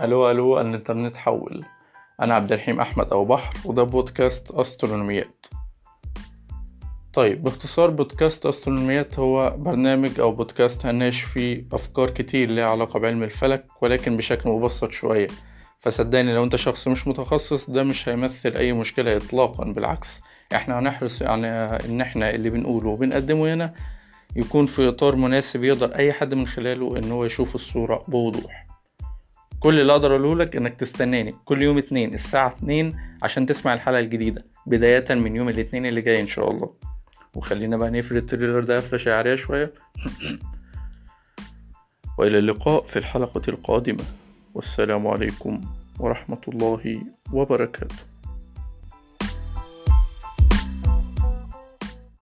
ألو ألو الإنترنت حول. أنا عبد الرحيم أحمد أو بحر وده بودكاست أسترونوميات. طيب باختصار بودكاست أسترونوميات هو برنامج أو بودكاست هنناقش فيه أفكار كتير ليها علاقة بعلم الفلك ولكن بشكل مبسط شوية. فصدقني لو أنت شخص مش متخصص ده مش هيمثل أي مشكلة اطلاقا بالعكس. إحنا هنحرص يعني إن إحنا اللي بنقوله وبنقدمه هنا يكون في إطار مناسب يقدر أي حد من خلاله إن هو يشوف الصورة بوضوح. كل اللي أقدر أقوله لك إنك تستناني كل يوم اتنين الساعة اتنين عشان تسمع الحلقة الجديدة بداية من يوم الاتنين اللي جاي إن شاء الله. وخلينا بقى نقفل التريلر ده قفلة شعرية شوية. وإلى اللقاء في الحلقة القادمة. والسلام عليكم ورحمة الله وبركاته.